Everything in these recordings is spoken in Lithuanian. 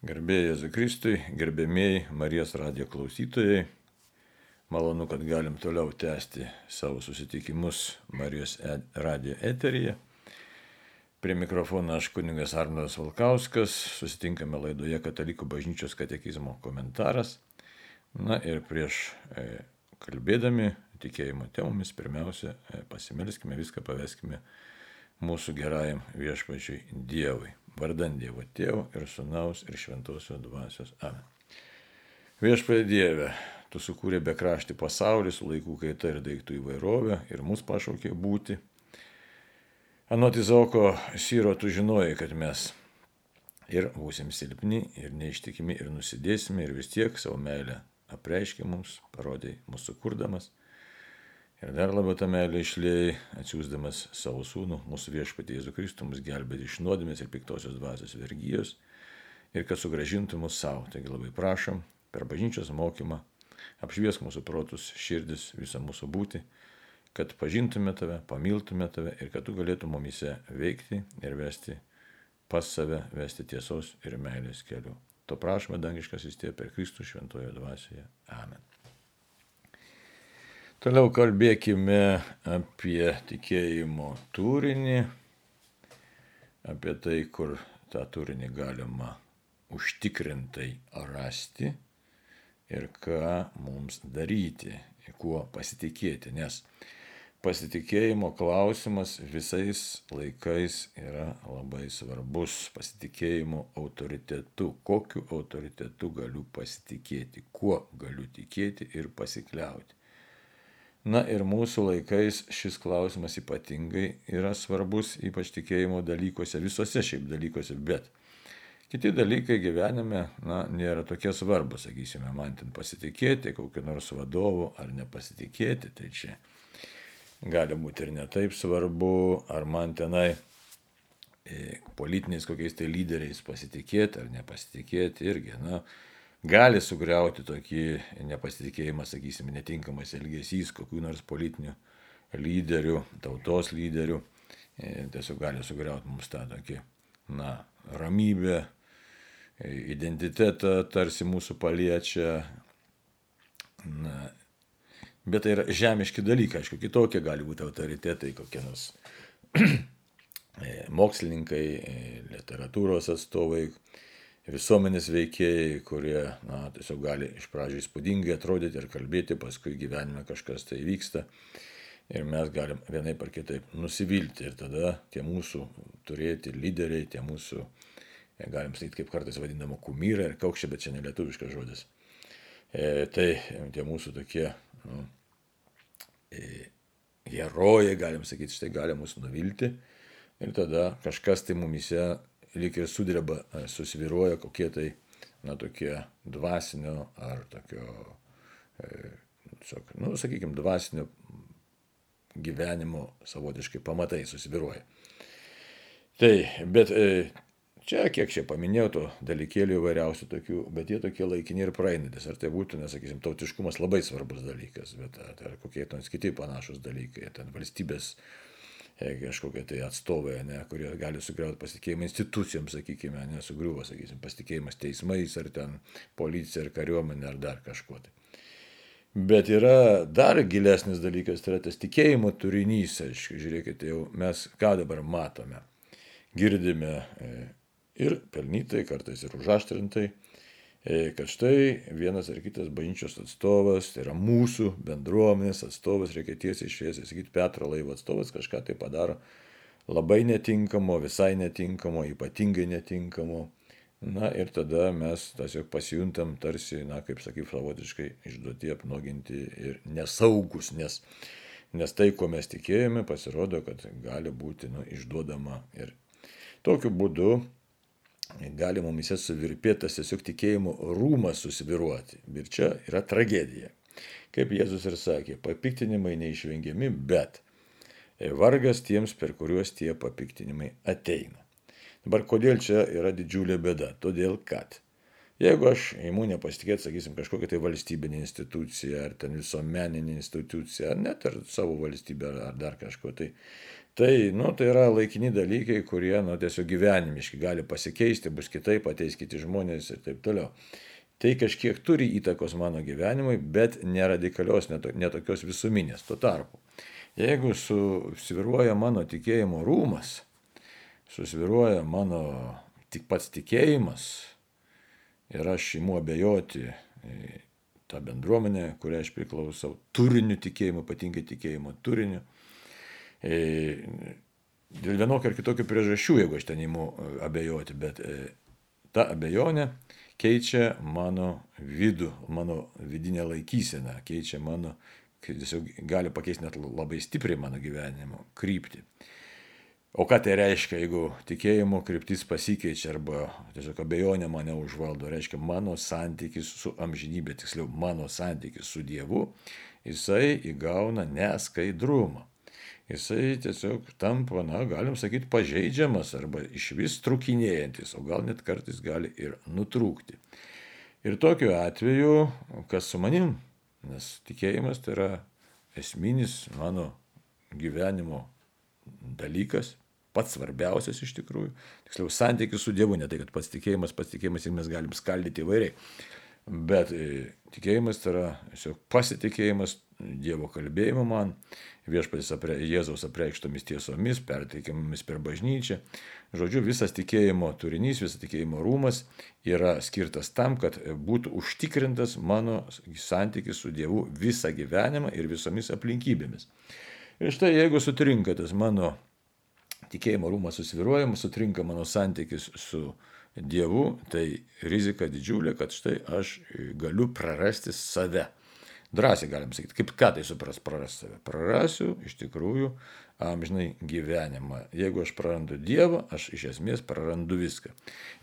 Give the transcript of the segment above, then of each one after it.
Gerbėjai Zekristui, gerbėmėjai Marijos radijo klausytojai, malonu, kad galim toliau tęsti savo susitikimus Marijos radijo eteryje. Prie mikrofono aš kuningas Arnodas Valkauskas, susitinkame laidoje Katalikų bažnyčios katekizmo komentaras. Na ir prieš e, kalbėdami tikėjimo temomis, pirmiausia, e, pasimelskime, viską paveskime mūsų gerajam viešpačiui Dievui. Vardant Dievo Tėvo ir Sūnaus ir Šventosios Dvasios. Amen. Viešpatie Dieve, Tu sukūrė bekraštį pasaulį su laikų kaita ir daiktų įvairovė ir mus pašaukė būti. Anot Izoko Syro, Tu žinojai, kad mes ir būsim silpni, ir neištikimi, ir nusidėsime, ir vis tiek savo meilę apreiškė mums, parodė mūsų kurdamas. Ir dar labiau tą meilę išlėjai, atsiūsdamas savo sūnų, mūsų viešpatį Jėzų Kristų, mus gelbėti iš nuodėmės ir piktosios dvasios vergyjos ir kad sugražintų mus savo. Taigi labai prašom per bažnyčios mokymą apšviesk mūsų protus, širdis, visą mūsų būti, kad pažintume tave, pamiltume tave ir kad tu galėtum mumise veikti ir vesti pas save, vesti tiesos ir meilės keliu. To prašome dangiškas įstė per Kristų šventojo dvasioje. Amen. Toliau kalbėkime apie tikėjimo turinį, apie tai, kur tą turinį galima užtikrintai rasti ir ką mums daryti, kuo pasitikėti, nes pasitikėjimo klausimas visais laikais yra labai svarbus. Pasitikėjimo autoritetu. Kokiu autoritetu galiu pasitikėti, kuo galiu tikėti ir pasikliauti. Na ir mūsų laikais šis klausimas ypatingai yra svarbus, ypač tikėjimo dalykuose, visose šiaip dalykuose, bet kiti dalykai gyvenime, na, nėra tokie svarbus, sakysime, man ten pasitikėti kokiu nors vadovu ar nepasitikėti, tai čia gali būti ir netaip svarbu, ar man tenai e, politiniais kokiais tai lyderiais pasitikėti ar nepasitikėti irgi, na, gali sugriauti tokį nepasitikėjimą, sakysime, netinkamas elgesys kokių nors politinių lyderių, tautos lyderių. E, tiesiog gali sugriauti mums tą tokį, na, ramybę, e, identitetą tarsi mūsų paliečia. Na, bet tai yra žemiški dalykai, aišku, kitokie gali būti autoritetai, kokie nors e, mokslininkai, literatūros atstovai, visuomenės veikėjai, kurie na, tiesiog gali iš pradžių įspūdingai atrodyti ir kalbėti, paskui gyvenime kažkas tai vyksta. Ir mes galim vienai par kitaip nusivilti. Ir tada tie mūsų turėti lyderiai, tie mūsų, galim sakyti, kaip kartais vadinamo kumyrai ir kaukščiai, bet čia nelietuviškas žodis. E, tai tie mūsų tokie nu, e, herojai, galim sakyti, štai gali mus nuvilti. Ir tada kažkas tai mumise lyg ir sudreba, susviruoja kokie tai, na, tokie dvasinio ar tokio, e, tiesiog, nu, sakykime, dvasinio gyvenimo savotiškai pamatai susviruoja. Tai, bet e, čia, kiek čia paminėjau, to dalykėlių įvairiausių tokių, bet jie tokie laikini ir praeinantis. Ar tai būtų, nesakysim, tautiškumas labai svarbus dalykas, bet ar kokie nors kiti panašus dalykai, ten valstybės kažkokie tai atstovai, ne, kurie gali sugriauti pasitikėjimą institucijoms, sakykime, nesugriuvo, sakysim, pasitikėjimas teismais ar ten policija ar kariuomenė ar dar kažkuo. Tai. Bet yra dar gilesnis dalykas, tai yra tas tikėjimo turinys, aišku, žiūrėkite, jau mes ką dabar matome. Girdime e, ir pelnytai, kartais ir užaštrintai, E, kad štai vienas ar kitas bažnyčios atstovas, tai yra mūsų bendruomenės atstovas, reikia tiesiai išviesiai sakyti, Petro laivo atstovas kažką tai padaro labai netinkamo, visai netinkamo, ypatingai netinkamo. Na ir tada mes tiesiog pasijuntam tarsi, na kaip sakyt, savotiškai išduoti, apnoginti ir nesaugus, nes, nes tai, ko mes tikėjome, pasirodo, kad gali būti nu, išduodama. Ir tokiu būdu gali mumise suvirpėtas tiesiog tikėjimo rūmas susiviruoti. Ir čia yra tragedija. Kaip Jėzus ir sakė, papiktinimai neišvengiami, bet vargas tiems, per kuriuos tie papiktinimai ateina. Dabar kodėl čia yra didžiulė bėda? Todėl kad jeigu aš įimu nepasitikėti, sakysim, kažkokią tai valstybinę instituciją, ar ten visuomeninę instituciją, ar net ar savo valstybę, ar dar kažko, tai Tai, nu, tai yra laikini dalykai, kurie, nu, tiesiog gyvenimiški, gali pasikeisti, bus kitaip, ateis kiti žmonės ir taip toliau. Tai kažkiek turi įtakos mano gyvenimui, bet neradikalios, netokios visuminės. Tuo tarpu, jeigu susviruoja mano tikėjimo rūmas, susviruoja mano tik pats tikėjimas ir aš imu abejoti tą bendruomenę, kurią aš priklausau, turiniu tikėjimu, ypatingai tikėjimo turiniu. E, dėl vienokio ar kitokio priežasčių, jeigu aš ten įimu e, abejoti, bet e, ta abejonė keičia mano vidų, mano vidinę laikyseną, keičia mano, tiesiog gali pakeisti net labai stipriai mano gyvenimo kryptį. O ką tai reiškia, jeigu tikėjimo kryptis pasikeičia arba tiesiog abejonė mane užvaldo, reiškia mano santykis su amžinybė, tiksliau mano santykis su Dievu, jisai įgauna neskaidrumą. Jisai tiesiog tampa, na, galim sakyti, pažeidžiamas arba iš vis trukinėjantis, o gal net kartais gali ir nutrūkti. Ir tokiu atveju, kas su manim, nes tikėjimas tai yra esminis mano gyvenimo dalykas, pats svarbiausias iš tikrųjų. Tiksliau, santykis su Dievu, ne tai, kad pats tikėjimas, pats tikėjimas ir mes galim skaldyti įvairiai. Bet e, tikėjimas tai yra tiesiog pasitikėjimas Dievo kalbėjimu man, viešpatis apre, Jėzaus apreikštomis tiesomis, perteikiamomis per bažnyčią. Žodžiu, visas tikėjimo turinys, visas tikėjimo rūmas yra skirtas tam, kad būtų užtikrintas mano santykis su Dievu visą gyvenimą ir visomis aplinkybėmis. Ir štai jeigu sutrinka tas mano tikėjimo rūmas susviruoja, sutrinka mano santykis su Dievu, tai rizika didžiulė, kad štai aš galiu prarasti save. Drąsiai galim sakyti, kaip ką tai supras prarasti save. Prarasiu iš tikrųjų amžinai gyvenimą. Jeigu aš prarandu Dievą, aš iš esmės prarandu viską.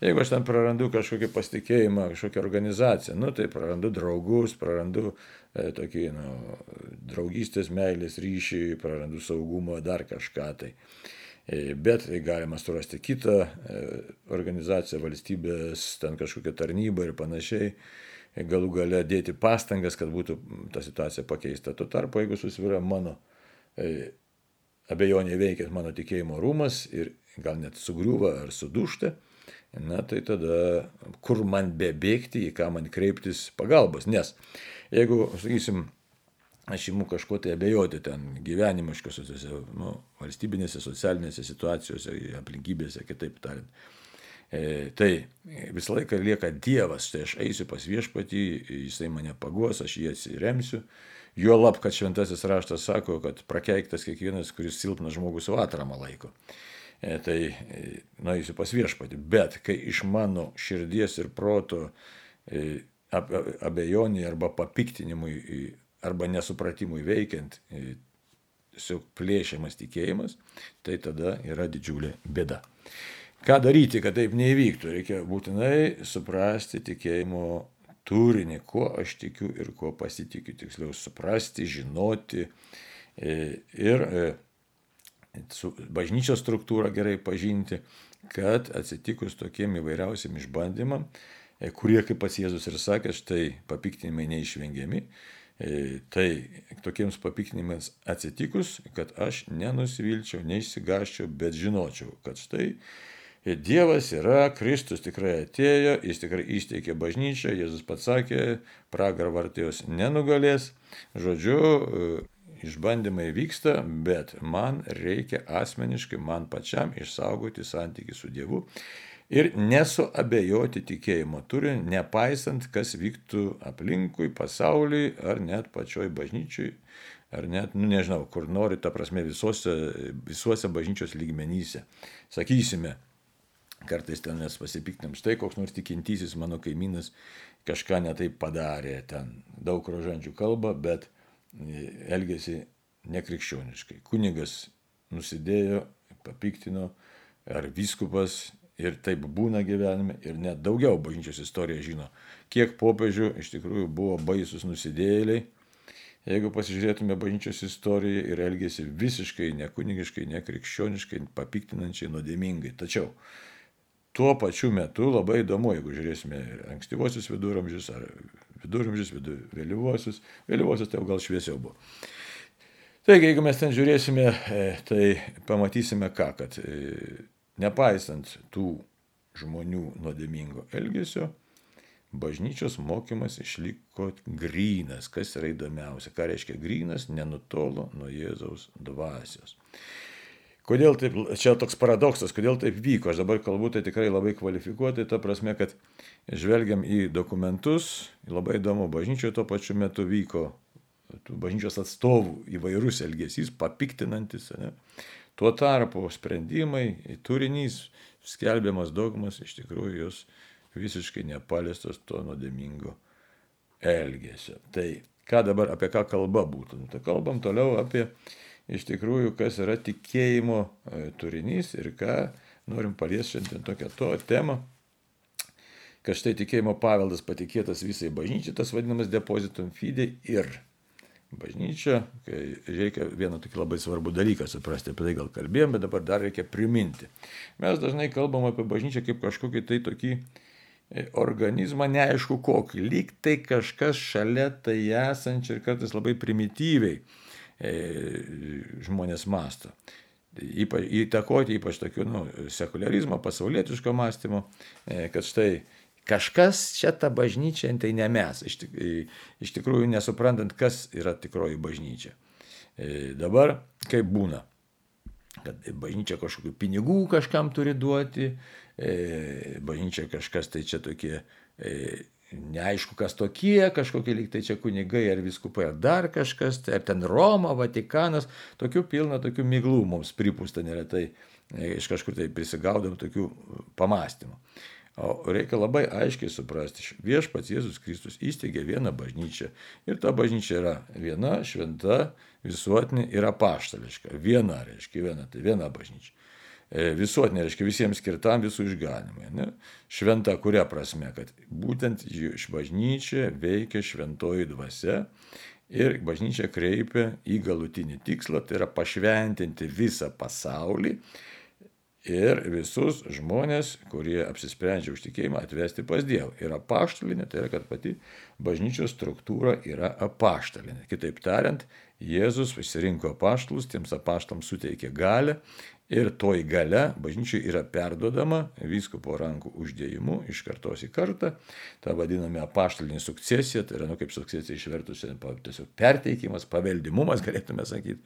Jeigu aš ten prarandu kažkokį pasitikėjimą, kažkokią organizaciją, nu tai prarandu draugus, prarandu e, tokį nu, draugystės, meilės ryšį, prarandu saugumą, dar kažką tai. E, bet galima surasti kitą e, organizaciją, valstybės, ten kažkokią tarnybą ir panašiai. E, galų gale dėti pastangas, kad būtų ta situacija pakeista. Tuo tarpu, jeigu susvyra mano abejonė veikia mano tikėjimo rūmas ir gal net sugriūva ar sudušta, na tai tada kur man bebėgti, į ką man kreiptis pagalbos. Nes jeigu, sakysim, aš imu kažko tai abejoti ten gyvenimiškose, nu, valstybinėse, socialinėse situacijose, aplinkybėse, kitaip tariant. E, tai visą laiką lieka Dievas, tai aš eisiu pas viešpatį, jisai mane paguos, aš jį atsiremsiu. Jo lab, kad šventasis raštas sako, kad prakeiktas kiekvienas, kuris silpnas žmogus savo atramą laiko. E, tai e, nueisiu pas viešpatį. Bet kai iš mano širdies ir proto e, abejonė arba papiktinimui arba nesupratimui veikiant e, tiesiog plėšiamas tikėjimas, tai tada yra didžiulė bėda. Ką daryti, kad taip neįvyktų? Reikia būtinai suprasti tikėjimo turinį, kuo aš tikiu ir kuo pasitikiu. Tiksliau, suprasti, žinoti e, ir e, bažnyčios struktūrą gerai pažinti, kad atsitikus tokiem įvairiausiam išbandymam, kurie, kaip pats Jėzus ir sakė, štai papiktinimai neišvengiami, tai tokiems papiktinimams atsitikus, kad aš nenusivilčiau, neišsigaščiau, bet žinočiau, kad štai Dievas yra, Kristus tikrai atėjo, jis tikrai įsteigė bažnyčią, Jėzus pats sakė, pragar vartėjos nenugalės. Žodžiu, e, išbandymai vyksta, bet man reikia asmeniškai, man pačiam išsaugoti santykių su Dievu ir nesuabejoti tikėjimo turiniu, nepaisant, kas vyktų aplinkui, pasauliui ar net pačioj bažnyčiui, ar net, nu nežinau, kur nori, ta prasme, visuose, visuose bažnyčios lygmenyse. Sakysime, kartais ten mes pasipiktinam, štai koks nors tikintysis mano kaimynas kažką netaip padarė, ten daug rožančių kalba, bet e, elgesi nekrikščioniškai. Kunigas nusidėjo, papiktino, ar vyskupas Ir taip būna gyvenime ir net daugiau bažnyčios istorija žino, kiek popiežių iš tikrųjų buvo baisus nusidėjėliai. Jeigu pasižiūrėtume bažnyčios istoriją ir elgėsi visiškai nekunigiškai, nekrikščioniškai, papiktinančiai, nuodėmingai. Tačiau tuo pačiu metu labai įdomu, jeigu žiūrėsime ankstyvosius viduramžius ar viduramžius, vidu, vėlyvosius, vėlyvosius tai jau gal šviesiau buvo. Taigi, jeigu mes ten žiūrėsime, e, tai pamatysime ką, kad e, nepaisant tų žmonių nuodėmingo elgesio, bažnyčios mokymas išliko grynas. Kas yra įdomiausia? Ką reiškia grynas? Nenutolo nuo Jėzaus dvasios. Kodėl taip, čia toks paradoksas, kodėl taip vyko, aš dabar kalbu tai tikrai labai kvalifikuotai, ta prasme, kad žvelgiam į dokumentus, labai įdomu, bažnyčioje tuo pačiu metu vyko bažnyčios atstovų įvairus elgesys, papiktinantis. Ne? Tuo tarpu sprendimai, turinys, skelbiamas dogmas, iš tikrųjų jos visiškai nepaliestos to nuodėmingo elgesio. Tai ką dabar, apie ką kalba būtų? Nu, tai kalbam toliau apie iš tikrųjų, kas yra tikėjimo e, turinys ir ką norim paliesti šiandien tokią to temą, kad štai tikėjimo paveldas patikėtas visai bažnyčiai, tas vadinamas depozitum fide ir bažnyčia, kai reikia vieną tokį labai svarbų dalyką suprasti, apie tai gal kalbėjom, bet dabar dar reikia priminti. Mes dažnai kalbam apie bažnyčią kaip kažkokį tai tokį e, organizmą neaišku kokį, lyg tai kažkas šalia tai esančia ir kartais labai primityviai E, žmonės masto. Ypač, įtakoti ypač tokiu nu, sekularizmo, pasaulietiško mąstymo, e, kad štai kažkas čia ta bažnyčia, tai ne mes, iš, tik, iš tikrųjų nesuprantant, kas yra tikroji bažnyčia. E, dabar kaip būna, kad bažnyčia kažkokių pinigų kažkam turi duoti, bažnyčia kažkas tai čia tokie neaišku, kas tokie, kažkokie liktai čia kunigai ar viskupai, ar dar kažkas, tai ar ten Roma, Vatikanas, tokių pilna, tokių miglų mums pripūsta neretai, e, iš kažkur tai prisigaudom tokių pamastymų. Reikia labai aiškiai suprasti, viešpats Jėzus Kristus įsteigė vieną bažnyčią ir ta bažnyčia yra viena, šventa, visuotinė ir apaštališka. Viena, reiškia viena, tai viena bažnyčia. E, visuotinė, reiškia visiems skirtam visų išganimui. Ne? Šventa kuria prasme, kad būtent iš bažnyčia veikia šventoji dvasia ir bažnyčia kreipia į galutinį tikslą, tai yra pašventinti visą pasaulį ir visus žmonės, kurie apsisprendžia už tikėjimą, atvesti pas Dievą. Ir apaštalinė, tai yra, kad pati bažnyčios struktūra yra apaštalinė. Kitaip tariant, Jėzus pasirinko apaštalus, tiems apaštams suteikė galę Ir toji gale bažnyčiai yra perdodama vyskupo rankų uždėjimu iš kartos į kartą. Ta vadiname apaštalinė sukcesija, tai yra, nu, kaip sukcesija išvertus, tiesiog perteikimas, paveldimumas, galėtume sakyti.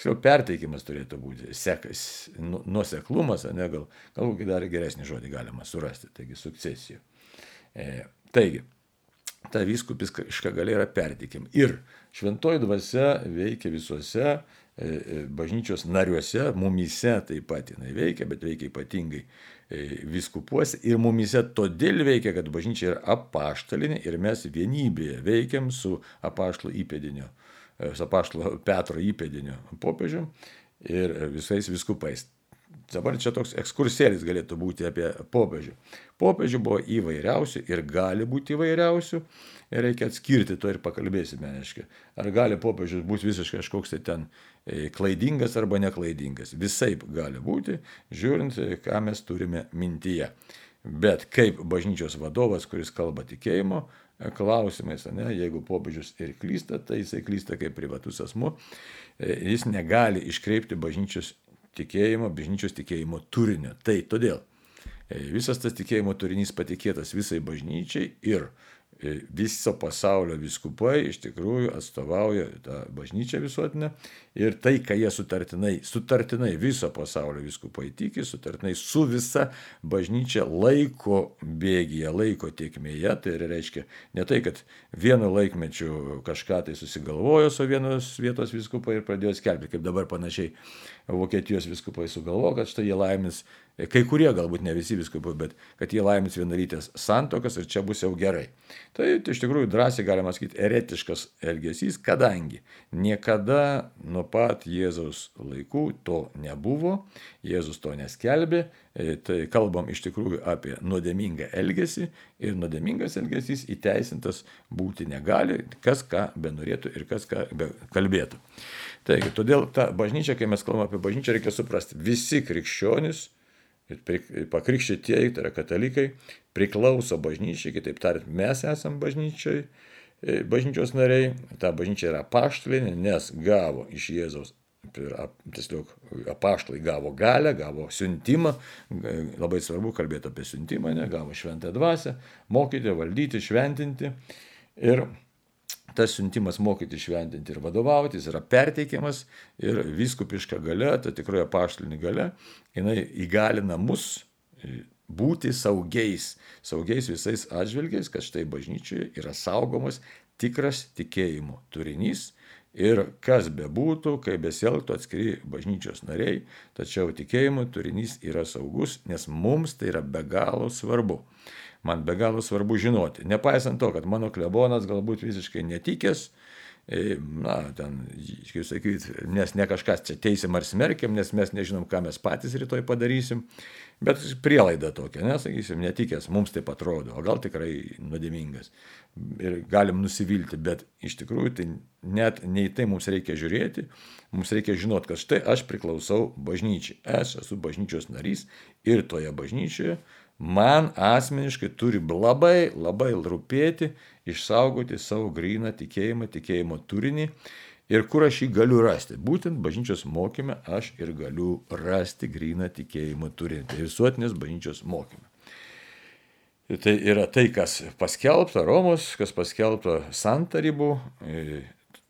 Tiksliau, perteikimas turėtų būti, sekas, nu, nuseklumas, ne, gal, galbūt dar geresnį žodį galima surasti, taigi sukcesija. E, taigi, ta vyskupiška galia yra perteikim. Ir šventoji dvasia veikia visuose bažnyčios nariuose, mumise taip pat jinai veikia, bet veikia ypatingai e, viskupuose ir mumise todėl veikia, kad bažnyčia yra apaštalinė ir mes vienybėje veikiam su apaštalo įpėdiniu, su apaštalo Petro įpėdiniu popiežiu ir visais viskupais. Dabar čia toks ekskursėlis galėtų būti apie popiežių. Popiežių buvo įvairiausių ir gali būti įvairiausių. Ir reikia atskirti to ir pakalbėsime, aiškiai. Ar gali popiežius būti visiškai kažkoks tai ten e, klaidingas arba neklaidingas. Visai gali būti, žiūrint, e, ką mes turime mintyje. Bet kaip bažnyčios vadovas, kuris kalba tikėjimo e, klausimais, ne, jeigu popiežius ir klysta, tai jisai klysta kaip privatus asmo, jis negali iškreipti bažnyčios tikėjimo, bažnyčios tikėjimo turinio. Tai todėl visas tas tikėjimo turinys patikėtas visai bažnyčiai ir E, viso pasaulio viskupai iš tikrųjų atstovauja tą bažnyčią visuotinę. Ir tai, ką jie sutartinai, sutartinai viso pasaulio viskupai tiki, sutartinai su visa bažnyčia laiko bėgyje, laiko tiekmėje, tai reiškia ne tai, kad vienu laikmečiu kažką tai susigalvojo su vienos vietos viskupai ir pradėjo skelbti, kaip dabar panašiai Vokietijos viskupai sugalvojo, kad štai jie laimės kai kurie galbūt ne visi viskupai, bet kad jie laimins vienalytės santokas ir čia bus jau gerai. Tai, iš tikrųjų drąsiai galima sakyti eretiškas elgesys, kadangi niekada nuo pat Jėzaus laikų to nebuvo, Jėzus to neskelbė, e, tai kalbam iš tikrųjų apie nuodėmingą elgesį ir nuodėmingas elgesys įteisintas būti negali, kas ką benorėtų ir kas ką kalbėtų. Taigi, todėl ta bažnyčia, kai mes kalbame apie bažnyčią, reikia suprasti, visi krikščionys ir pakrikščytieji, tai yra katalikai, priklauso bažnyčiai, kitaip tariant, mes esam bažnyčiai e, bažnyčios nariai, ta bažnyčia yra paštalinė, nes gavo iš Jėzaus tiesiog apaštalai gavo galę, gavo siuntimą, labai svarbu kalbėti apie siuntimą, ne, gavo šventą dvasę, mokyti, valdyti, šventinti. Ir tas siuntimas mokyti, šventinti ir vadovauti, jis yra perteikiamas ir viskupiška gale, ta tikroji apaštalinė gale, jinai įgalina mus būti saugiais, saugiais visais atžvilgiais, kad štai bažnyčioje yra saugomas tikras tikėjimo turinys Ir kas bebūtų, kaip besielgtų atskiri bažnyčios nariai, tačiau tikėjimo turinys yra saugus, nes mums tai yra be galo svarbu. Man be galo svarbu žinoti, nepaisant to, kad mano klebonas galbūt visiškai netikęs, e, na, ten, kaip sakyti, nes ne kažkas čia teisim ar smerkiam, nes mes nežinom, ką mes patys rytoj padarysim, Bet prielaida tokia, nesakysim, netikęs, mums taip atrodo, o gal tikrai nuodėmingas. Ir galim nusivilti, bet iš tikrųjų tai net nei tai mums reikia žiūrėti, mums reikia žinoti, kad štai aš priklausau bažnyčiai, aš esu bažnyčios narys ir toje bažnyčioje man asmeniškai turi labai, labai rūpėti išsaugoti savo gryną tikėjimą, tikėjimo turinį Ir kur aš jį galiu rasti? Būtent bažnyčios mokyme aš ir galiu rasti gryną tikėjimą turintį. Visuotinės bažnyčios mokyme. Tai yra tai, kas paskelbta Romos, kas paskelbta santarybų.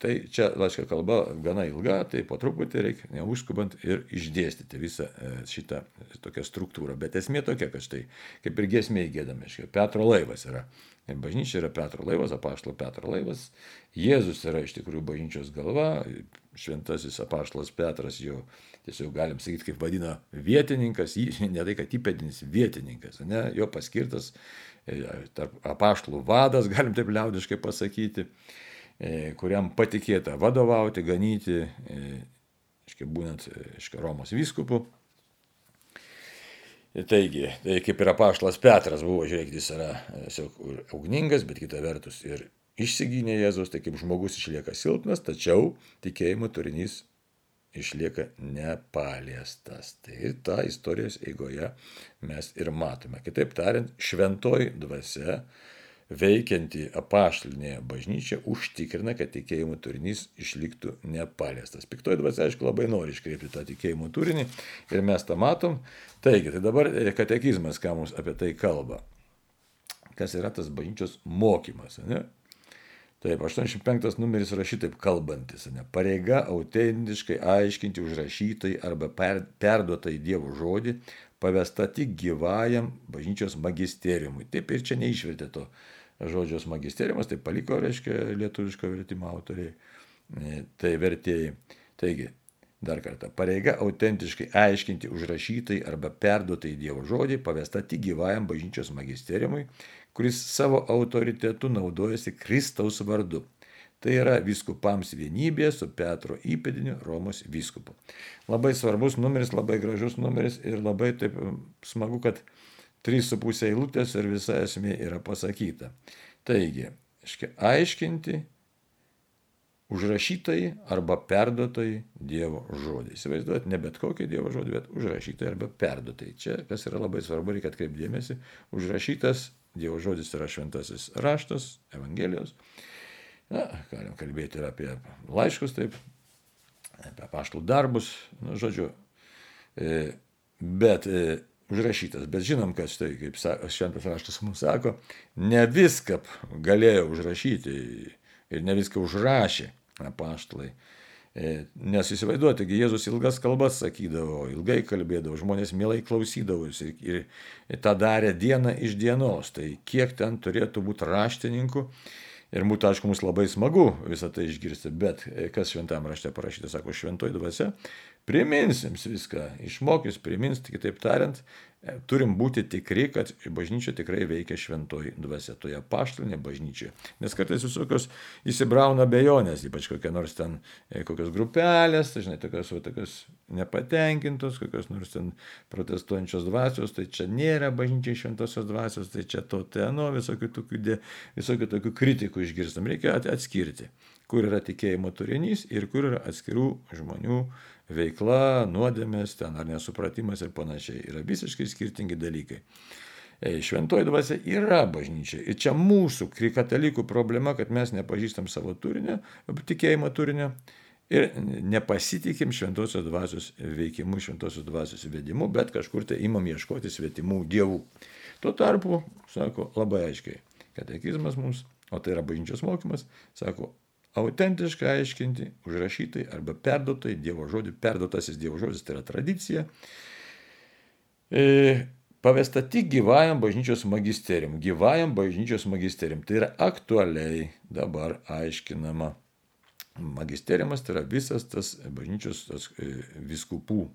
Tai čia, laiška kalba, gana ilga, tai po truputį reikia neužskubant ir išdėstyti visą e, šitą tokią struktūrą. Bet esmė tokia, kad štai, kaip ir giesmė įgėdame, Petro laivas yra Bažnyčia yra Petro laivas, apaštalo Petro laivas. Jėzus yra iš tikrųjų bažnyčios galva. Šventasis apaštalas Petras jo tiesiog galim sakyti, kaip vadina vietininkas, ne tai, kad įpėdinis vietininkas, ne, jo paskirtas e, apaštalų vadas, galim taip liaudiškai pasakyti, e, kuriam patikėta vadovauti, ganyti, e, būnant iškai Romos vyskupu. Taigi, tai kaip ir apaštalas Petras buvo, žiūrėkit, jis yra tiesiog ugningas, bet kita vertus ir išsigynė Jėzus, tai kaip žmogus išlieka silpnas, tačiau tikėjimo turinys išlieka nepaliestas. Tai tą istorijos eigoje mes ir matome. Kitaip tariant, šventoji dvasia veikianti apaštalinėje bažnyčia užtikrina, kad tikėjimo turinys išliktų nepaliestas. Piktoji dvasia, aišku, labai nori iškreipti tą tikėjimo turinį ir mes tą matom. Taigi, tai dabar e, katekizmas, ką mums apie tai kalba. Kas yra tas bažnyčios mokymas. Ne? Taip, 85 numeris yra šitaip kalbantis. Ne? Pareiga autentiškai aiškinti užrašytai arba per, perduotai Dievo žodį, pavesta tik gyvajam bažnyčios magisteriumui. Taip ir čia neišvertė to žodžios magisteriumas, tai paliko, reiškia, lietuviško vertimo autoriai, e, tai vertėjai. Taigi, dar kartą, pareiga autentiškai aiškinti užrašytai arba perduotai Dievo žodį pavesta tik gyvajam bažnyčios magisteriumui, kuris savo autoritetu naudojasi Kristaus vardu. Tai yra viskupams vienybė su Petro įpėdiniu Romos viskupu. Labai svarbus numeris, labai gražus numeris ir labai taip smagu, kad 3,5 eilutės ir visa esmė yra pasakyta. Taigi, aiškinti užrašytai arba perduotai Dievo žodį. Įsivaizduot, ne bet kokį Dievo žodį, bet užrašytai arba perduotai. Čia, kas yra labai svarbu, reikia atkreipdėmėsi, užrašytas Dievo žodis yra šventasis raštas, Evangelijos. Na, galim kalbėti ir apie laiškus, taip, apie paštų darbus, nu, žodžiu. E, bet e, užrašytas. Bet žinom, kad štai, kaip šventas raštas mums sako, ne viską galėjo užrašyti ir ne viską užrašė apaštalai. E, nes įsivaizduoti, Jėzus ilgas kalbas sakydavo, ilgai kalbėdavo, žmonės mielai klausydavosi ir, ir tą darė dieną iš dienos. Tai kiek ten turėtų būti raštininkų, Ir būtų, aišku, mums labai smagu visą tai išgirsti, bet e, kas šventame rašte parašyta, sako, šventoji dvasia, primins jums viską, išmokys, primins, kitaip tariant, e, turim būti tikri, kad bažnyčia tikrai veikia šventoji dvasia, toje paštalinė bažnyčia. Nes kartais visokios įsibrauna bejonės, ypač kokie nors ten, e, kokios grupelės, tai žinai, tokios, va, tokios nepatenkintos, kokios nors ten protestuojančios dvasios, tai čia nėra bažnyčiai šventosios dvasios, tai čia to teno, visokių tokių, visokių tokių kritikų išgirstam. Reikia atskirti, kur yra tikėjimo turinys ir kur yra atskirų žmonių veikla, nuodėmės, ten ar nesupratimas ir panašiai. Yra visiškai skirtingi dalykai. šventoji dvasia yra bažnyčia. Ir čia mūsų, katalikų problema, kad mes nepažįstam savo turinio, tikėjimo turinio ir nepasitikim šventosios dvasios veikimu, šventosios dvasios vedimu, bet kažkur tai imam ieškoti svetimų dievų. Tuo tarpu, sako labai aiškiai, katekizmas mums, o tai yra bažnyčios mokymas, sako, autentiškai aiškinti, užrašytai arba perduotai Dievo žodį, perduotasis Dievo žodis tai yra tradicija, e, pavesta tik gyvajam bažnyčios magisterium. Gyvajam bažnyčios magisterium. Tai yra aktualiai dabar aiškinama. Magisteriumas tai yra visas tas bažnyčios tas, e, viskupų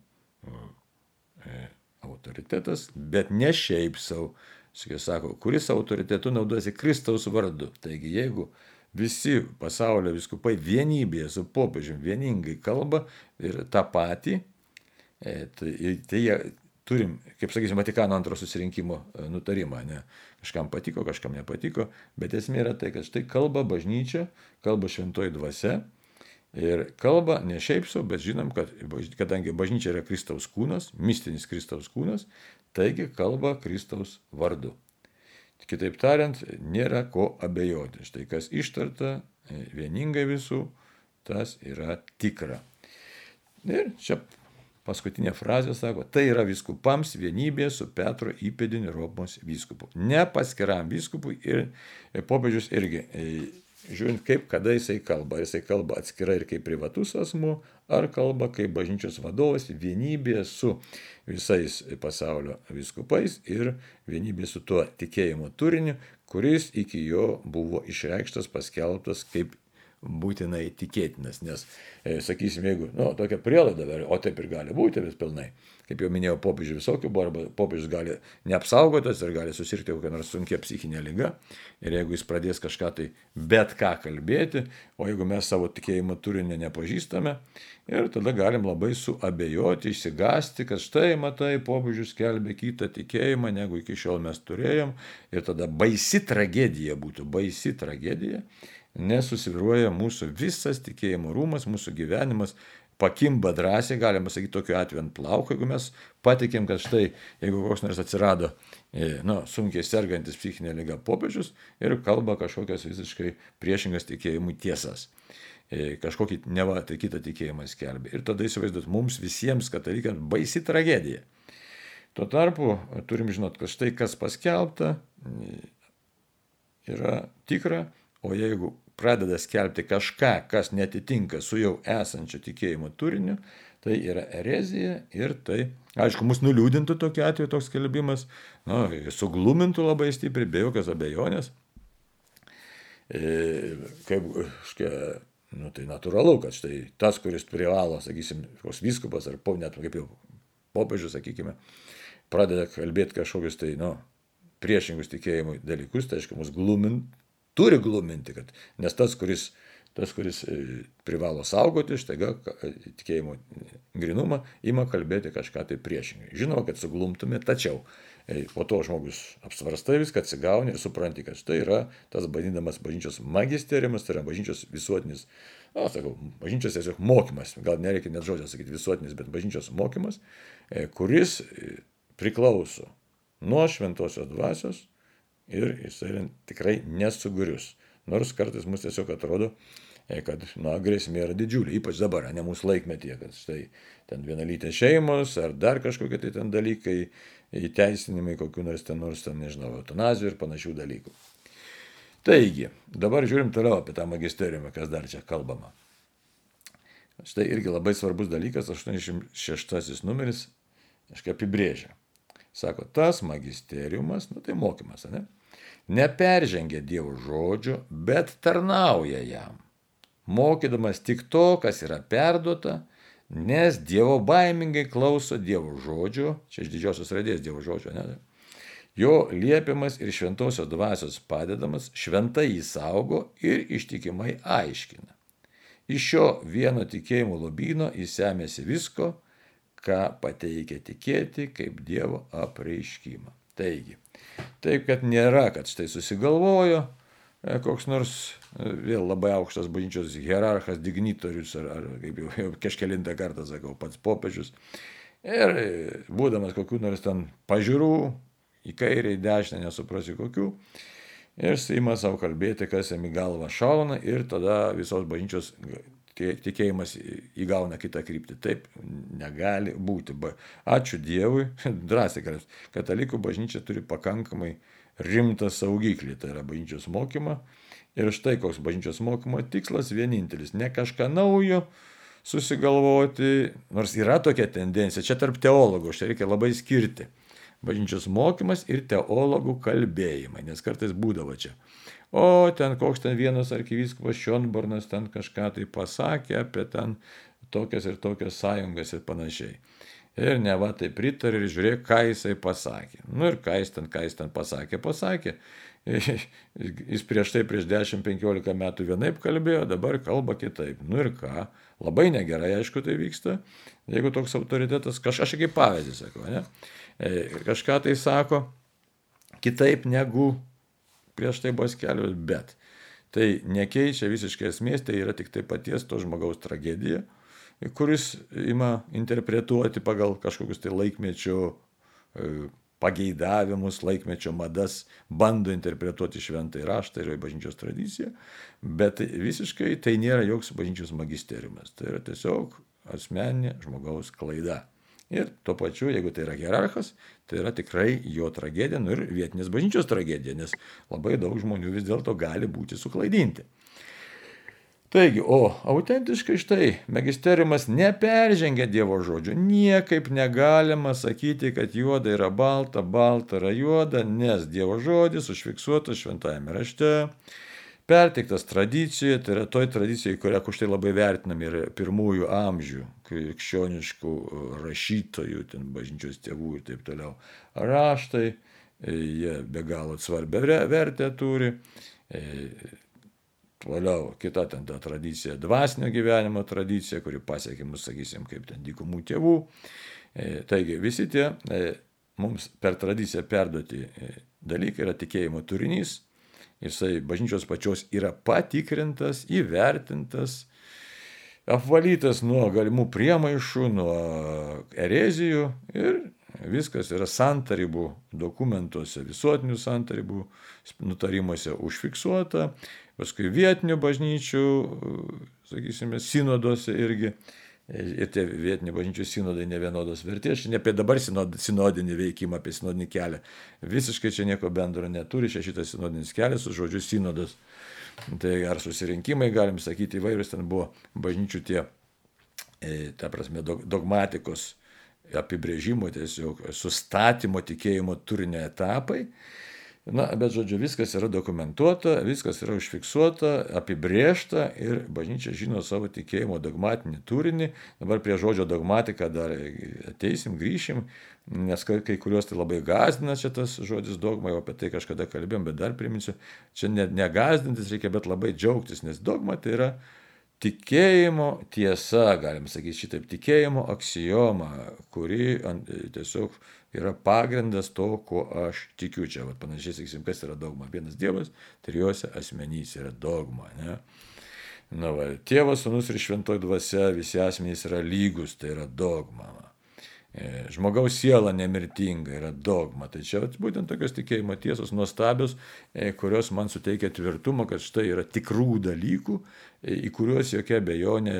e, autoritetas, bet ne šiaip savo. Sako, kuris autoritetu naudojasi Kristaus vardu. Taigi, jeigu visi pasaulio viskupai vienybėje su popiežiumi vieningai kalba ir tą patį, e, tai, tai jie turim, kaip sakysim, Vatikano antro susirinkimo e, nutarimą, ne? kažkam patiko, kažkam nepatiko, bet esmė yra tai, kad štai kalba bažnyčia, kalba šventoji dvasia ir kalba ne šiaip savo, bet žinom, kad kadangi bažnyčia yra Kristaus kūnas, mistinis Kristaus kūnas, taigi kalba Kristaus vardu. Kitaip tariant, nėra ko abejoti. Štai kas ištarta e, vieningai visų, tas yra tikra. Ir čia paskutinė frazė sako, tai yra viskupams vienybė su Petro įpėdiniu Romos vyskupu. Ne paskiram vyskupui ir e, popiežius irgi e, žiūrint, kaip kada jisai kalba. Jisai kalba atskirai ir kaip privatus asmuo, ar kalba kaip bažnyčios vadovas vienybė su visais pasaulio viskupais ir vienybė su tuo tikėjimo turiniu, kuris iki jo buvo išreikštas, paskelbtas kaip būtinai tikėtinas, nes, e, sakysim, jeigu, nu, tokia prielaida, o taip ir gali būti, vis pilnai, kaip jau minėjau, popiežių visokių buvo, arba popiežius gali neapsaugotas ir gali susirgti kokią nors sunkia psichinė lyga, ir jeigu jis pradės kažką tai bet ką kalbėti, o jeigu mes savo tikėjimo turinį nepažįstame, ir tada galim labai suabejoti, išsigasti, kad štai, matai, popiežius kelbė kitą tikėjimą, negu iki šiol mes turėjom, ir tada baisi tragedija būtų, baisi tragedija nes susiviruoja mūsų visas tikėjimo rūmas, mūsų gyvenimas, pakimba drąsiai, galima sakyti, tokiu atveju ant plauko, jeigu mes patikėm, kad štai, jeigu koks nors atsirado, e, nu, sunkiai sergantis psichinė lyga popiežius ir kalba kažkokias visiškai priešingas tikėjimui tiesas. E, kažkokį neva tai kitą tikėjimą skelbia. Ir tada įsivaizduot, mums visiems katalikams baisi tragedija. Tuo tarpu turim žinot, kad štai kas paskelbta e, yra tikra, o jeigu pradeda skelbti kažką, kas netitinka su jau esančio tikėjimo turiniu, tai yra erezija ir tai, aišku, mus nuliūdintų tokiu atveju toks skelbimas, nu, suglumintų labai stipriai, be jokios abejonės. E, kaip, škia, nu, tai natūralu, kad štai tas, kuris privalo, sakysim, koks vyskupas ar po, net kaip jau popiežius, sakykime, pradeda kalbėti kažkokius tai, nu, priešingus tikėjimui dalykus, tai aišku, mus glumint, turi gluminti, kad, nes tas, kuris, tas, kuris e, privalo saugoti, štaiga e, tikėjimo grinumą, ima kalbėti kažką tai priešingai. Žinoma, kad suglumtume, tačiau e, po to žmogus apsvarstai viską, atsigauni ir supranti, kad tai yra tas vadinamas bažnyčios magisteriumas, tai yra bažnyčios visuotinis, na, sakau, bažnyčios tiesiog mokymas, gal nereikia net žodžio sakyti visuotinis, bet bažnyčios mokymas, kuris priklauso nuo šventosios dvasios ir jisai tikrai nesugrius. Nors kartais mums tiesiog atrodo, e, kad nu, grėsmė yra didžiulė, ypač dabar, ne mūsų laikmetyje, kad štai ten vienalytės šeimos ar dar kažkokie tai ten dalykai, įteisinimai kokiu nors ten nors ten, nežinau, eutanazijų ir panašių dalykų. Taigi, dabar žiūrim toliau apie tą magisteriumą, kas dar čia kalbama. Štai irgi labai svarbus dalykas, 86 numeris, aiškiai apibrėžia. Sako, tas magisteriumas, nu tai mokymas, ne? Neperžengia Dievo žodžio, bet tarnauja jam, mokydamas tik to, kas yra perduota, nes Dievo baimingai klauso Dievo žodžio, čia iš didžiosios raidės Dievo žodžio, ne? Jo liepiamas ir šventosios dvasios padedamas šventai įsaugo ir ištikimai aiškina. Iš šio vieno tikėjimo lobino įsemėsi visko, ką pateikia tikėti kaip Dievo apreiškimą. Taigi, taip, kad nėra, kad štai susigalvojo e, koks nors e, vėl labai aukštas bažnyčios hierarchas, dignitorius, ar, ar kaip jau, jau kažkelintą kartą sakau, pats popiežius. Ir e, būdamas kokių nors ten pažiūrų, į kairę, į dešinę, nesuprasi kokių. Ir ima savo kalbėti, kas jam į galvą šauna ir tada visos bažnyčios tikėjimas įgauna kitą kryptį. Taip negali būti. Ačiū Dievui, drąsiai, kad katalikų bažnyčia turi pakankamai rimtą saugiklį, tai yra bažnyčios mokymą. Ir štai koks bažnyčios mokymo tikslas vienintelis - ne kažką naujo susigalvoti, nors yra tokia tendencija, čia tarp teologų, čia reikia labai skirti. Bažnyčios mokymas ir teologų kalbėjimai, nes kartais būdavo čia o ten koks ten vienas arkivyskupas Šionbornas ten kažką tai pasakė apie ten tokias ir tokias sąjungas ir panašiai. Ir ne va tai pritarė ir žiūrėk, ką jisai pasakė. Nu ir ką jis ten, ką jis ten pasakė, pasakė. Jis prieš tai, prieš 10-15 metų vienaip kalbėjo, dabar kalba kitaip. Nu ir ką, labai negerai, aišku, tai vyksta. Jeigu toks autoritetas, kažkas kaip pavyzdys, sako, ne? E, kažką tai sako kitaip negu prieš tai buvo skelbiamas, bet tai nekeičia visiškai esmės, tai yra tik tai paties to žmogaus tragedija, kuris ima interpretuoti pagal kažkokius tai laikmečio e, pageidavimus, laikmečio madas, bando interpretuoti šventą raštą ir bažnyčios tradiciją, bet visiškai tai nėra joks bažnyčios magisteriumas, tai yra tiesiog asmeninė žmogaus klaida. Ir tuo pačiu, jeigu tai yra hierarchas, tai yra tikrai jo tragedija, nu ir vietinės bažnyčios tragedija, nes labai daug žmonių vis dėlto gali būti suklaidinti. Taigi, o autentiškai štai, magisteriumas neperžengia Dievo žodžio. Niekaip negalima sakyti, kad juoda yra balta, balta yra juoda, nes Dievo žodis užfiksuotas šventajame rašte perteiktas tradicijoje, tai yra toj tradicijai, kurią už tai labai vertinam ir pirmųjų amžių krikščioniškų e, rašytojų, ten bažnyčios tėvų ir taip toliau. Raštai, e, jie be galo svarbę vertę turi. E, toliau kita ten ta tradicija, dvasinio gyvenimo tradicija, kuri pasiekė mus, sakysim, kaip ten dykumų tėvų. Taigi visi tie mums per tradiciją perduoti dalykai yra tikėjimo turinys, jisai bažnyčios pačios yra patikrintas, įvertintas, apvalytas nuo galimų priemaišų, nuo erezijų ir viskas yra santarybų dokumentuose, visuotinių santarybų nutarimuose užfiksuota, paskui vietinių bažnyčių, sakysime, sinoduose irgi ir tie vietiniai bažnyčių sinodai nevienodos vertės. Čia ne apie dabar sinod, sinodinį veikimą, apie sinodinį kelią. Visiškai čia nieko bendro neturi, čia šitas sinodinis kelias su žodžiu sinodas. Tai ar susirinkimai, galim sakyti, įvairius ten buvo bažnyčių tie, e, ta prasme, dogmatikos apibrėžimo, tiesiog sustatymo tikėjimo turinio etapai. Na, bet žodžiu, viskas yra dokumentuota, viskas yra užfiksuota, apibriešta ir bažnyčia žino savo tikėjimo dogmatinį turinį. Dabar prie žodžio dogmatika dar ateisim, grįšim, nes kai, kuriuos tai labai gazdina čia tas žodis dogma, jau apie tai kažkada kalbėjom, bet dar priminsiu, čia ne, negazdintis reikia, bet labai džiaugtis, nes dogma tai yra tikėjimo tiesa, galim sakyti šitaip, tikėjimo aksijoma, kuri tiesiog yra pagrindas to, ko aš tikiu. Čia, va, panašiai, sakysim, kas yra dogma. Vienas Dievas, trijuose asmenys yra dogma. Ne? Na, va, tėvas, sunus ir šventoji dvasia, visi asmenys yra lygus, tai yra dogma. E, žmogaus siela nemirtinga yra dogma. Tai čia būtent tokios tikėjimo tiesos nuostabios, e, kurios man suteikia tvirtumą, kad štai yra tikrų dalykų, e, į kuriuos jokia bejonė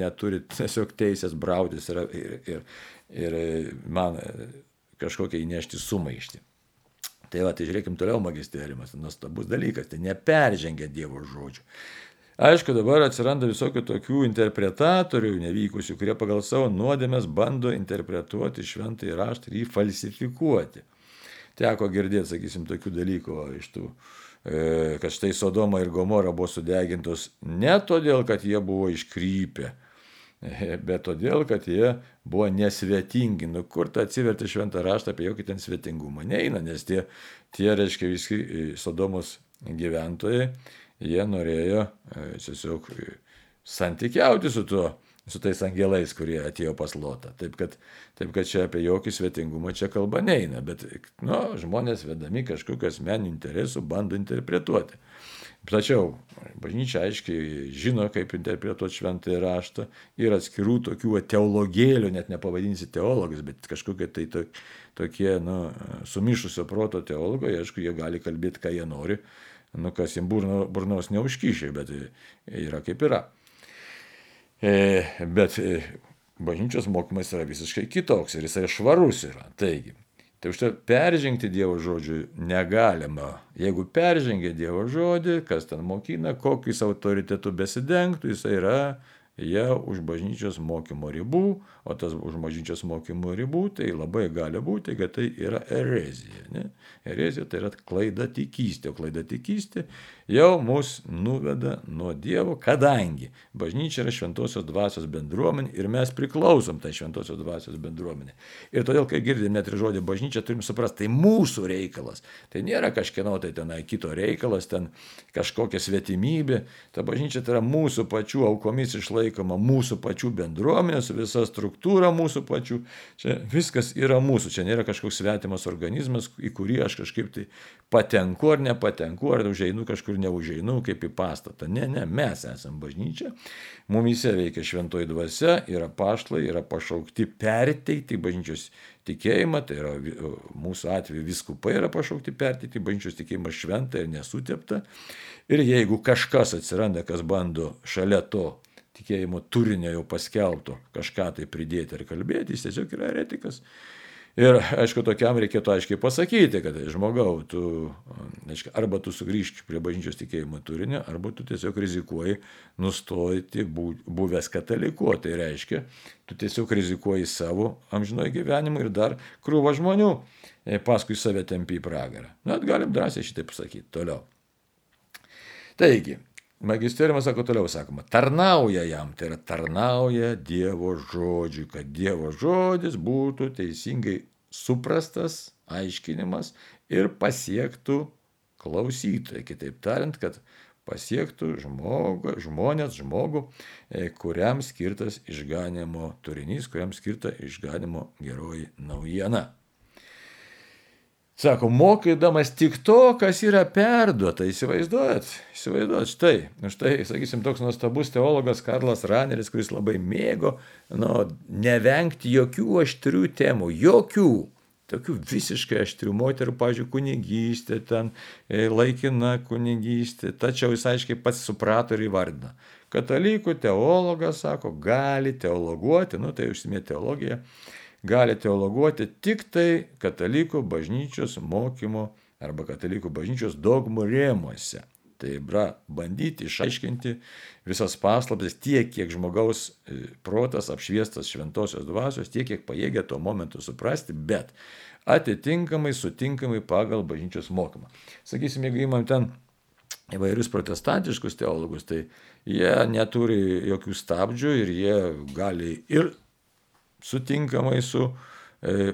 neturi tiesiog teisės brautis ir, ir, ir, ir man kažkokią įnešti sumaištį. Tai va, tai žiūrėkim toliau magisteriumas, nuostabus dalykas, tai neperžengia Dievo žodžių. Aišku, dabar atsiranda visokių tokių interpretatorių nevykusių, kurie pagal savo nuodėmės bando interpretuoti šventąjį raštą ir jį falsifikuoti. Teko girdėti, sakysim, tokių dalykų iš tų, e, kad štai Sodoma ir Gomora buvo sudegintos ne todėl, kad jie buvo iškrypę, bet todėl, kad jie buvo nesvetingi. Nu, kur ta atsiverti šventą raštą apie jokį ten svetingumą? Neina, nes tie, tie reiškia, visi e, Sodomos gyventojai jie norėjo e, tiesiog santykiauti su tuo, su tais angelais, kurie atėjo pas Lotą. Taip kad, taip kad čia apie jokį svetingumą čia kalba neina, bet nu, žmonės vedami kažkokiu asmeniniu interesu bando interpretuoti. Tačiau bažnyčia aiškiai žino, kaip interpretuoti šventąjį raštą ir atskirų tokių teologėlių, net nepavadinsi teologas, bet kažkokie tai to, tokie nu, sumišusio proto teologai, aišku, jie gali kalbėti, ką jie nori, nu, kas jiems burno, burnos neužkyšė, bet yra kaip yra. E, bet e, bažnyčios mokymas yra visiškai kitoks ir jisai švarus yra. Taigi, Tai už tai peržengti Dievo žodžių negalima. Jeigu peržengia Dievo žodį, kas ten mokina, kokius autoritetų besidengtų, jis yra jau už bažnyčios mokymo ribų, o tas už bažnyčios mokymo ribų, tai labai gali būti, kad tai yra erezija. Ne? Erezija tai yra klaida tikystė, o klaida tikystė jau mus nuveda nuo Dievo, kadangi bažnyčia yra šventosios dvasios bendruomenė ir mes priklausom tai šventosios dvasios bendruomenė. Ir todėl, kai girdim net ir žodį bažnyčia, turim suprasti, tai mūsų reikalas. Tai nėra kažkieno tai tenai kito reikalas, ten kažkokia svetimybė. Ta bažnyčia tai yra mūsų pačių aukomis išlaikoma, mūsų pačių bendruomenės, visa struktūra mūsų pačių. Čia viskas yra mūsų, čia nėra kažkoks svetimas organizmas, į kurį aš kažkaip tai patenku ar nepatenku, ar užeinu kažkur neužeinu kaip į pastatą. Ne, ne, mes esame bažnyčia, mumise veikia šventoji dvasia, yra paštlai, yra pašaukti perteikti bažnyčios tikėjimą, tai yra mūsų atveju viskupai yra pašaukti perteikti bažnyčios tikėjimą šventą ir nesuteptą. Ir jeigu kažkas atsiranda, kas bando šalia to tikėjimo turinio jau paskelbto kažką tai pridėti ar kalbėti, jis tiesiog yra eretikas. Ir aišku, tokiam reikėtų aiškiai pasakyti, kad žmogau, tu, aiškiai, arba tu sugrįžk prie bažnyčios tikėjimo turinio, arba tu tiesiog rizikuoji nustoti buvęs kataliku. Tai reiškia, tu tiesiog rizikuoji savo amžinojo gyvenimu ir dar krūva žmonių e, paskui save tempi į pragarą. Na, galim drąsiai šitaip pasakyti. Toliau. Taigi, Magisteriumas sako toliau, sakoma, tarnauja jam, tai yra tarnauja Dievo žodžiui, kad Dievo žodis būtų teisingai suprastas, aiškinimas ir pasiektų klausytojai. Kitaip tariant, kad pasiektų žmogų, žmonės, žmogų, e, kuriam skirtas išganimo turinys, kuriam skirta išganimo geroji naujiena. Sako, mokydamas tik to, kas yra perduota, įsivaizduojat, įsivaizduojat, štai, štai, sakysim, toks nuostabus teologas Karlas Raneris, kuris labai mėgo, nu, nevengti jokių aštrių temų, jokių, tokių visiškai aštrių moterų, pažiūrėjau, kunigystė, ten e, laikina kunigystė, tačiau jis aiškiai pats suprato ir įvardino. Katalikų teologas, sako, gali teologuoti, nu tai užsimė teologiją gali teologuoti tik tai katalikų bažnyčios mokymo arba katalikų bažnyčios dogmų rėmuose. Tai yra bandyti išaiškinti visas paslaptis tiek, kiek žmogaus e, protas apšviestas šventosios dvasios, tiek, kiek pajėgia tuo momentu suprasti, bet atitinkamai, sutinkamai pagal bažnyčios mokymą. Sakysim, jeigu įmam ten įvairius protestantiškus teologus, tai jie neturi jokių stabdžių ir jie gali ir sutinkamai su e,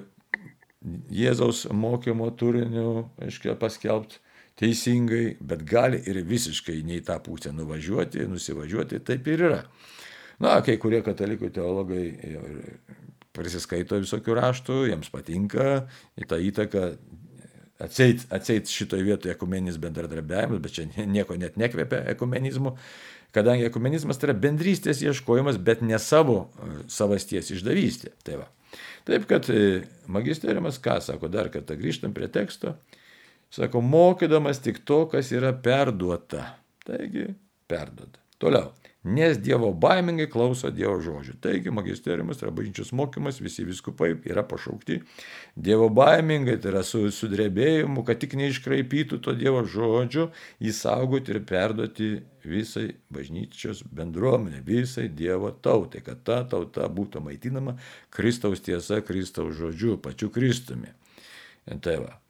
Jėzaus mokymo turiniu, aiškiai, paskelbti teisingai, bet gali ir visiškai nei tą pusę nuvažiuoti, nusivažiuoti, taip ir yra. Na, kai kurie katalikų teologai prisiskaito visokių raštų, jiems patinka, į tą įtaką atseit, atseit šitoje vietoje ekumeninis bendradarbiavimas, bet čia nieko net nekvepia ekumenizmu, kadangi ekumenizmas tai yra bendrystės ieškojimas, bet ne savo e, savasties išdavystė. Tai va. Taip kad e, magisteriumas, ką sako, dar kartą grįžtam prie teksto, sako, mokydamas tik to, kas yra perduota. Taigi, perduota. Toliau nes Dievo baimingai klauso Dievo žodžių. Taigi magisteriumas yra bažnyčios mokymas, visi viskupai yra pašaukti Dievo baimingai, tai yra su sudrebėjimu, kad tik neiškraipytų to Dievo žodžio, įsaugoti ir perduoti visai bažnyčios bendruomenė, visai Dievo tautai, kad ta tauta būtų maitinama Kristaus tiesa, Kristaus žodžiu, pačiu Kristumi. Tai va.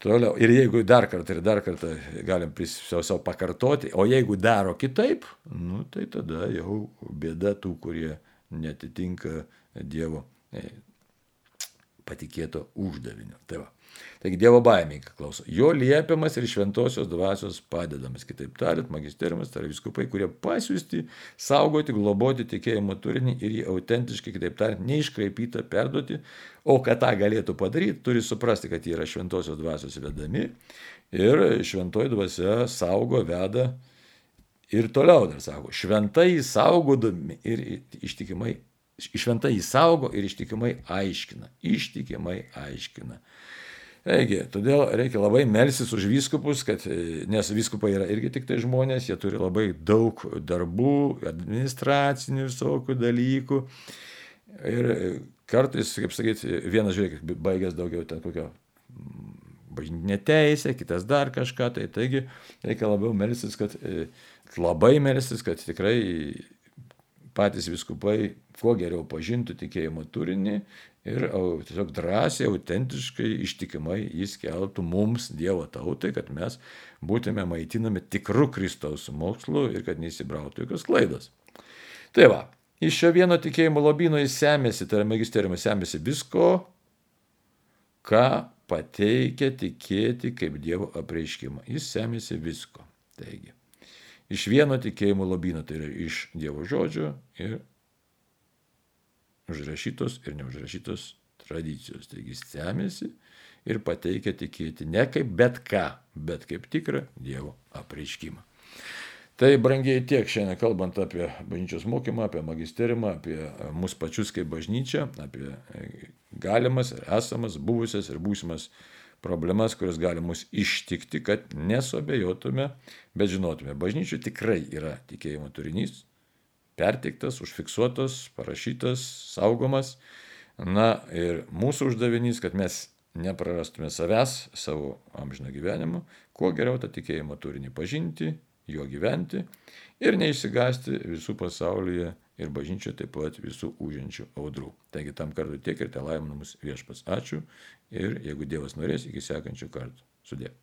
Toliau. Ir jeigu dar kartą ir dar kartą galim savo pakartoti, o jeigu daro kitaip, nu, tai tada jau bėda tų, kurie netitinka Dievo e, patikėto uždavinio. Tai va. Taigi Dievo baimė, klauso. Jo liepiamas ir šventosios dvasios padedamas. Kitaip tariant, magisteriumas, tai yra viskupai, kurie pasiūsti, saugoti, globoti tikėjimo turinį ir jį autentiškai, kitaip tariant, neiškraipytą perduoti. O kad tą galėtų padaryti, turi suprasti, kad jie yra šventosios dvasios vedami Ir šventoji dvasia saugo, veda ir toliau dar sako, šventai saugodami ir ištikimai, šventai saugo ir ištikimai aiškina, ištikimai aiškina. Taigi, todėl reikia labai melsis už vyskupus, kad, nes vyskupai yra irgi tik tai žmonės, jie turi labai daug darbų, administracinių visokių dalykų. Ir kartais, kaip sakyti, vienas, žiūrėk, baigęs daugiau ten kokio bažnytinė teisė, kitas dar kažką, tai taigi reikia labiau melsis, kad labai melsis, kad tikrai patys viskupai kuo geriau pažintų tikėjimo turinį ir tiesiog drąsiai, autentiškai, ištikimai jis keltų mums, Dievo tautai, kad mes būtume maitinami tikrų Kristaus mokslu ir kad neįsibrautų jokios klaidos. Tai va, iš šio vieno tikėjimo lobino jis semėsi, tai yra magisteriumas semėsi visko, ką pateikia tikėti kaip Dievo apreiškimą. Jis semėsi visko. Taigi, iš vieno tikėjimo lobino, tai yra iš Dievo žodžio ir užrašytos ir neužrašytos tradicijos. Taigi semėsi ir pateikia tikėti ne kaip bet ką, bet kaip tikrą Dievo apreiškimą. Tai brangiai tiek šiandien kalbant apie bažnyčios mokymą, apie magisteriumą, apie mus pačius kaip bažnyčią, apie galimas ir esamas, buvusias ir būsimas problemas, kurios gali mus ištikti, kad nesuabejotume, bet žinotume, bažnyčių tikrai yra tikėjimo turinys, perteiktas, užfiksuotas, parašytas, saugomas. Na ir mūsų uždavinys, kad mes neprarastume savęs, savo amžino gyvenimo, kuo geriau tą tikėjimo turinį pažinti, juo gyventi ir neišsigasti visų pasaulyje ir bažnyčioje taip pat visų užinčių audrų. Taigi tam kartu tiek ir te laiminamus viešpas. Ačiū ir jeigu Dievas norės, iki sekančių kartų. Sudė.